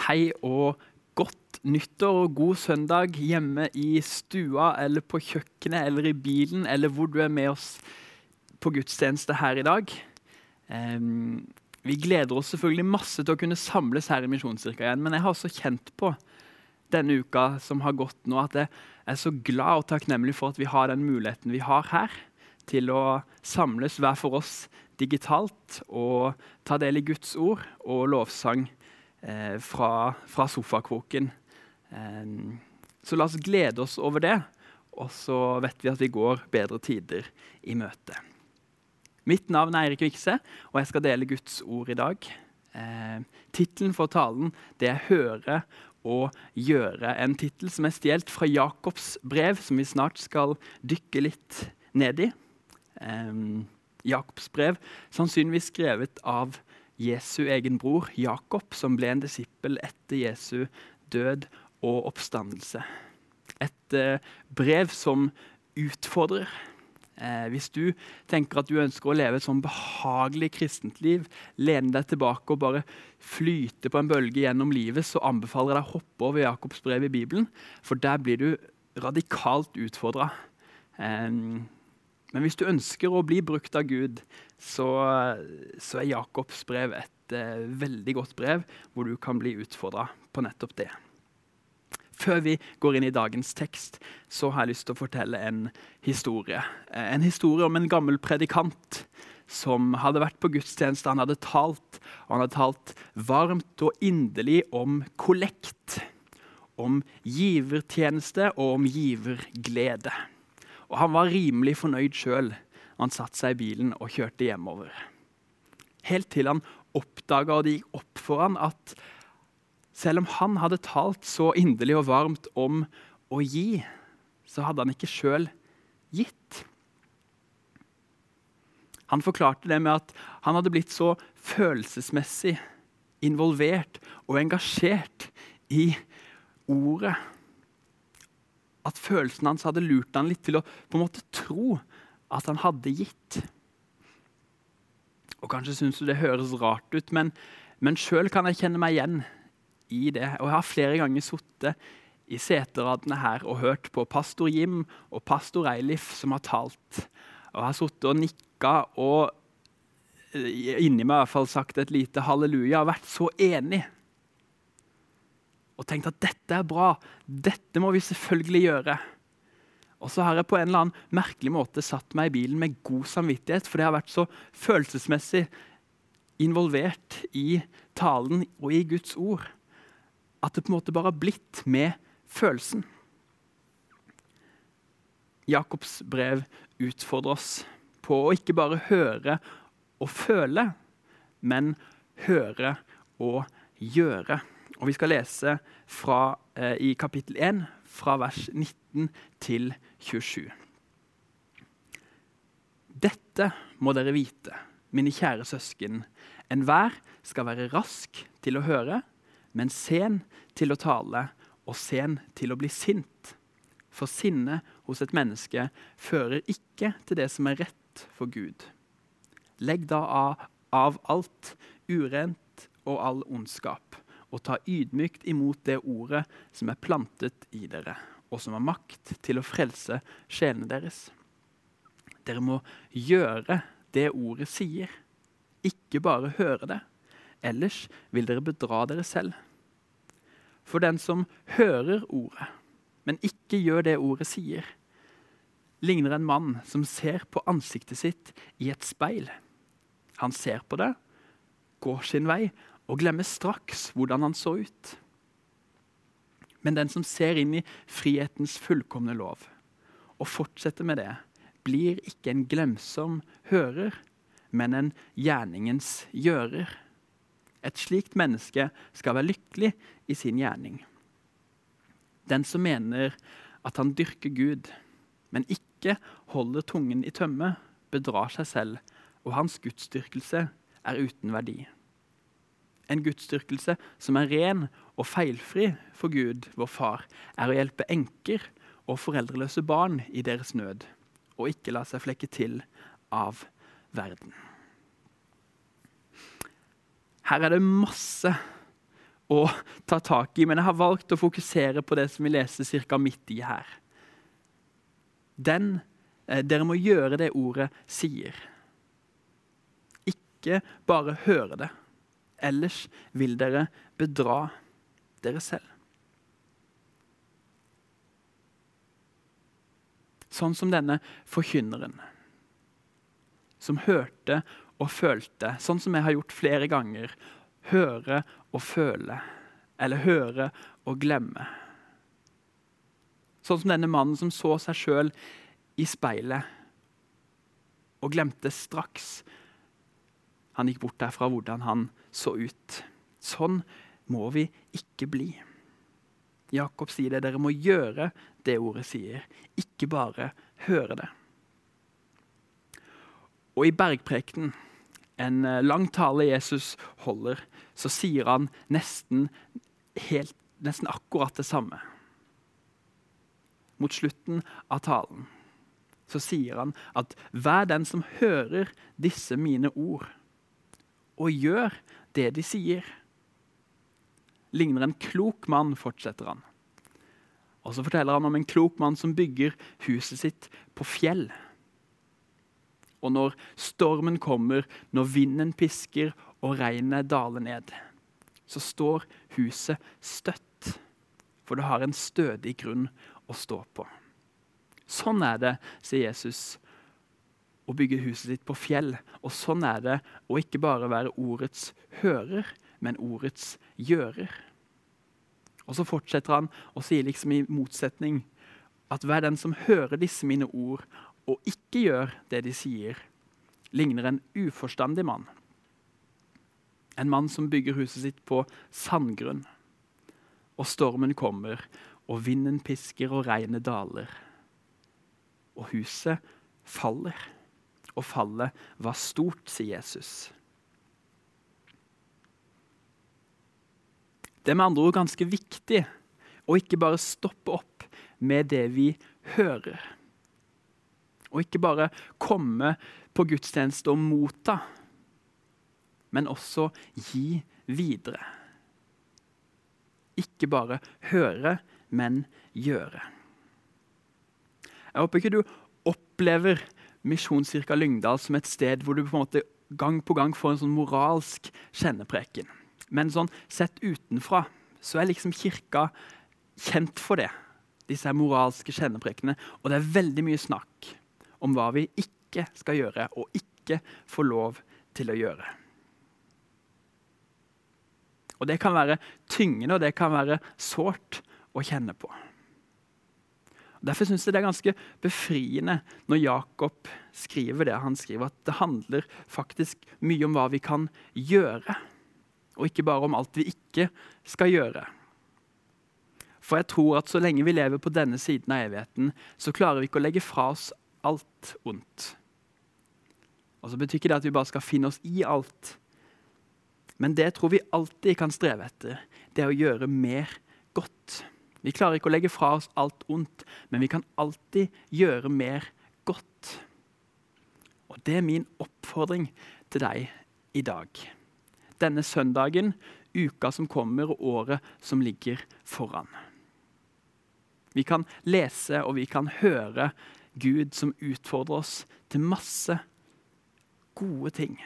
Hei og godt nyttår og god søndag hjemme i stua eller på kjøkkenet eller i bilen eller hvor du er med oss på gudstjeneste her i dag. Um, vi gleder oss selvfølgelig masse til å kunne samles her i Misjonskirka igjen, men jeg har også kjent på denne uka som har gått nå, at jeg er så glad og takknemlig for at vi har den muligheten vi har her til å samles hver for oss digitalt og ta del i Guds ord og lovsang fra, fra sofakroken. Eh, så la oss glede oss over det, og så vet vi at vi går bedre tider i møte. Mitt navn er Eirik Vikse, og jeg skal dele Guds ord i dag. Eh, Tittelen for talen det er 'Høre og gjøre'. En tittel som er stjålet fra Jakobs brev, som vi snart skal dykke litt ned i. Eh, Jakobs brev, sannsynligvis skrevet av Jesu egen bror Jakob, som ble en disippel etter Jesu død og oppstandelse. Et eh, brev som utfordrer. Eh, hvis du tenker at du ønsker å leve et sånn behagelig kristent liv, lene deg tilbake og bare flyte på en bølge gjennom livet, så anbefaler jeg deg å hoppe over Jakobs brev i Bibelen, for der blir du radikalt utfordra. Eh, men hvis du ønsker å bli brukt av Gud, så, så er Jakobs brev et eh, veldig godt brev hvor du kan bli utfordra på nettopp det. Før vi går inn i dagens tekst, så har jeg lyst til å fortelle en historie. Eh, en historie om en gammel predikant som hadde vært på gudstjeneste. Han hadde talt, og han hadde talt varmt og inderlig om kollekt. Om givertjeneste og om giverglede. Og han var rimelig fornøyd sjøl han satte seg i bilen og kjørte hjemover. Helt til han oppdaga, og det gikk opp for han, at selv om han hadde talt så inderlig og varmt om å gi, så hadde han ikke sjøl gitt. Han forklarte det med at han hadde blitt så følelsesmessig involvert og engasjert i ordet at følelsen hans hadde lurt han litt til å på en måte tro at han hadde gitt. Og Kanskje syns du det høres rart ut, men, men sjøl kan jeg kjenne meg igjen i det. Og Jeg har flere ganger sittet i seteradene her og hørt på pastor Jim og pastor Eilif som har talt. Og Jeg har sittet og nikka og eh, inni meg i hvert fall sagt et lite halleluja og vært så enig og tenkt at dette er bra, dette må vi selvfølgelig gjøre. Og så har jeg på en eller annen merkelig måte satt meg i bilen med god samvittighet, for det har vært så følelsesmessig involvert i talen og i Guds ord at det på en måte bare har blitt med følelsen. Jakobs brev utfordrer oss på å ikke bare høre og føle, men høre og gjøre. Og Vi skal lese fra, eh, i kapittel 1, fra vers 19 til 27. Dette må dere vite, mine kjære søsken. Enhver skal være rask til å høre, men sen til å tale og sen til å bli sint. For sinne hos et menneske fører ikke til det som er rett for Gud. Legg da av, av alt urent og all ondskap og ta ydmykt imot det ordet som er plantet i dere, og som har makt til å frelse sjelene deres. Dere må gjøre det ordet sier, ikke bare høre det. Ellers vil dere bedra dere selv. For den som hører ordet, men ikke gjør det ordet sier, ligner en mann som ser på ansiktet sitt i et speil. Han ser på det, går sin vei og glemmer straks hvordan han så ut. Men den som ser inn i frihetens fullkomne lov og fortsetter med det, blir ikke en glemsom hører, men en gjerningens gjører. Et slikt menneske skal være lykkelig i sin gjerning. Den som mener at han dyrker Gud, men ikke holder tungen i tømme, bedrar seg selv, og hans gudsdyrkelse er uten verdi en gudsdyrkelse som er ren og feilfri for Gud, vår Far, er å hjelpe enker og foreldreløse barn i deres nød, og ikke la seg flekke til av verden. Her er det masse å ta tak i, men jeg har valgt å fokusere på det som vi leser ca. midt i her. Den, eh, dere må gjøre det ordet sier. Ikke bare høre det. Ellers vil dere bedra dere selv. Sånn som denne forkynneren, som hørte og følte, sånn som jeg har gjort flere ganger. Høre og føle, eller høre og glemme. Sånn som denne mannen som så seg sjøl i speilet og glemte straks han gikk bort derfra, hvordan han så ut. Sånn må vi ikke bli. Jakob sier det. Dere må gjøre det ordet sier, ikke bare høre det. Og i bergprekenen, en eh, lang tale Jesus holder, så sier han nesten, helt, nesten akkurat det samme. Mot slutten av talen så sier han at hver den som hører disse mine ord, og gjør det de sier, ligner en klok mann, fortsetter han. Og så forteller han om en klok mann som bygger huset sitt på fjell. Og når stormen kommer, når vinden pisker og regnet daler ned, så står huset støtt, for det har en stødig grunn å stå på. Sånn er det, sier Jesus, å bygge huset sitt på fjell. Og sånn er det å ikke bare være ordets hører, men ordets gjører. Og så fortsetter han og sier liksom i motsetning at hver den som hører disse mine ord og ikke gjør det de sier, ligner en uforstandig mann. En mann som bygger huset sitt på sandgrunn. Og stormen kommer, og vinden pisker og regnet daler. Og huset faller. Og fallet var stort, sier Jesus. Det er med andre ord ganske viktig å ikke bare stoppe opp med det vi hører. Og ikke bare komme på gudstjeneste og motta, men også gi videre. Ikke bare høre, men gjøre. Jeg håper ikke du opplever Misjonskirka Lyngdal som et sted hvor du på en måte gang på gang får en sånn moralsk kjennepreken. Men sånn, sett utenfra så er liksom kirka kjent for det. Disse moralske kjenneprekene. Og det er veldig mye snakk om hva vi ikke skal gjøre og ikke får lov til å gjøre. Og Det kan være tyngende og det kan være sårt å kjenne på. Derfor synes jeg det er ganske befriende når Jakob skriver det han skriver, at det handler faktisk mye om hva vi kan gjøre og ikke bare om alt vi ikke skal gjøre. For jeg tror at så lenge vi lever på denne siden av evigheten, så klarer vi ikke å legge fra oss alt ondt. Og så betyr ikke det at vi bare skal finne oss i alt. Men det tror vi alltid kan streve etter. Det er å gjøre mer godt. Vi klarer ikke å legge fra oss alt ondt, men vi kan alltid gjøre mer godt. Og det er min oppfordring til deg i dag denne søndagen, uka som kommer, og året som ligger foran. Vi kan lese og vi kan høre Gud som utfordrer oss til masse gode ting.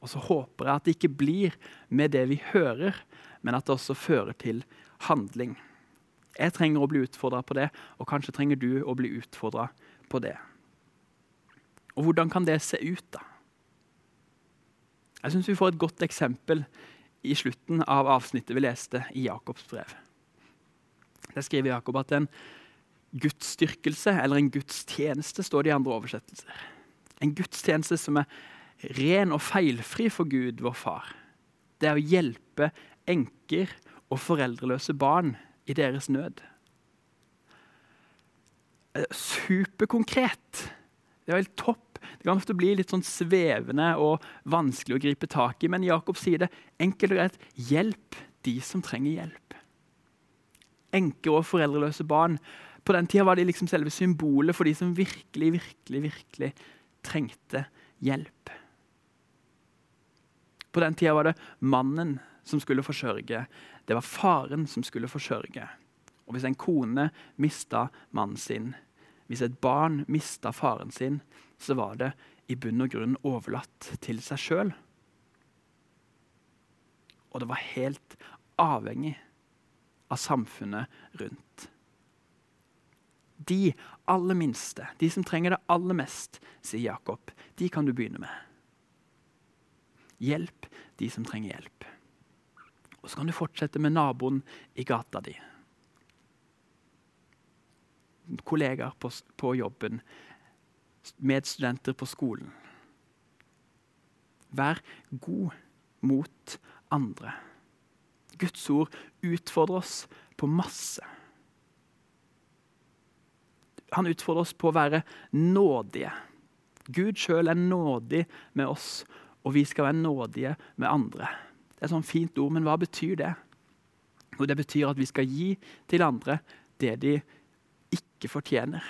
Og så håper jeg at det ikke blir med det vi hører, men at det også fører til handling. Jeg trenger å bli utfordra på det, og kanskje trenger du å bli utfordra på det. Og hvordan kan det se ut, da? Jeg syns vi får et godt eksempel i slutten av avsnittet vi leste i Jakobs brev. Der skriver Jakob at en gudsdyrkelse eller en gudstjeneste står det i andre oversettelser. En gudstjeneste som er ren og feilfri for Gud, vår far. Det er å hjelpe enker og foreldreløse barn i deres nød. Eh, superkonkret. Det er helt topp det kan ofte bli litt sånn svevende og vanskelig å gripe tak i. Men Jakob sier det enkelt og greit. Hjelp de som trenger hjelp. Enker og foreldreløse barn. På den tida var de liksom selve symbolet for de som virkelig, virkelig, virkelig trengte hjelp. På den tida var det mannen som skulle forsørge. Det var faren som skulle forsørge. Og hvis en kone mista mannen sin, hvis et barn mista faren sin, så var det i bunn og grunn overlatt til seg sjøl. Og det var helt avhengig av samfunnet rundt. De aller minste, de som trenger det aller mest, sier Jakob, de kan du begynne med. Hjelp de som trenger hjelp. Og så kan du fortsette med naboen i gata di. Kollegaer på, på jobben, medstudenter på skolen. Vær god mot andre. Guds ord utfordrer oss på masse. Han utfordrer oss på å være nådige. Gud sjøl er nådig med oss, og vi skal være nådige med andre. Det er et sånn fint ord, men hva betyr det? Og Det betyr at vi skal gi til andre det de ikke fortjener.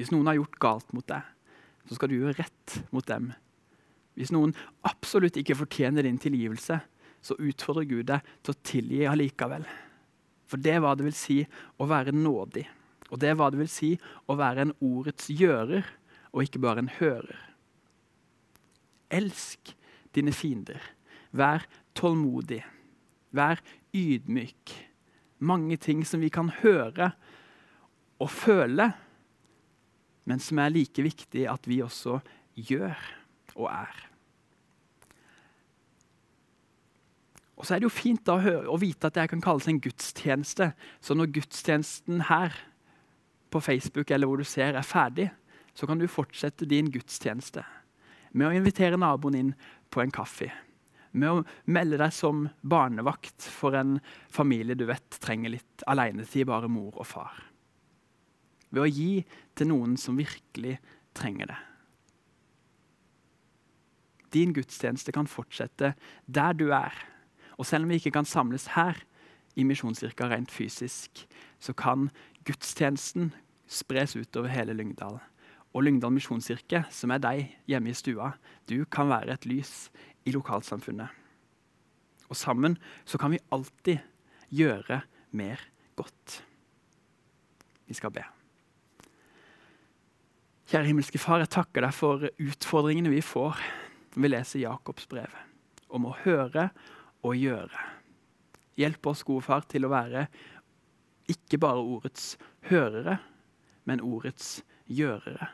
Hvis noen har gjort galt mot deg, så skal du gjøre rett mot dem. Hvis noen absolutt ikke fortjener din tilgivelse, så utfordrer Gud deg til å tilgi allikevel. For det er hva det vil si å være nådig. Og det er hva det vil si å være en ordets gjører, og ikke bare en hører. Elsk dine fiender. Vær tålmodig. Vær ydmyk. Mange ting som vi kan høre og føle, men som er like viktig at vi også gjør og er. Og så er det jo fint da å, høre, å vite at det kan kalles en gudstjeneste. Så når gudstjenesten her på Facebook eller hvor du ser er ferdig, så kan du fortsette din gudstjeneste med å invitere naboen inn på en kaffe. Med å melde deg som barnevakt for en familie du vet trenger litt alenetid, bare mor og far. Ved å gi til noen som virkelig trenger det. Din gudstjeneste kan fortsette der du er og selv om vi ikke kan samles her i Misjonskirka rent fysisk, så kan gudstjenesten spres utover hele Lyngdal. Og Lyngdal misjonskirke, som er deg hjemme i stua, du kan være et lys i lokalsamfunnet. Og sammen så kan vi alltid gjøre mer godt. Vi skal be. Kjære himmelske Far, jeg takker deg for utfordringene vi får når vi leser Jakobs brev. Om å høre og gjøre. Hjelp oss, gode far, til å være ikke bare ordets hørere, men ordets gjørere.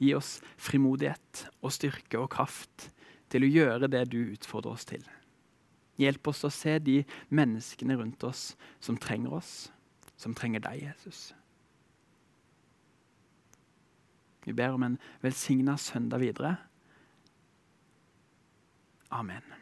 Gi oss frimodighet og styrke og kraft til å gjøre det du utfordrer oss til. Hjelp oss å se de menneskene rundt oss som trenger oss, som trenger deg, Jesus. Vi ber om en velsigna søndag videre. Amen.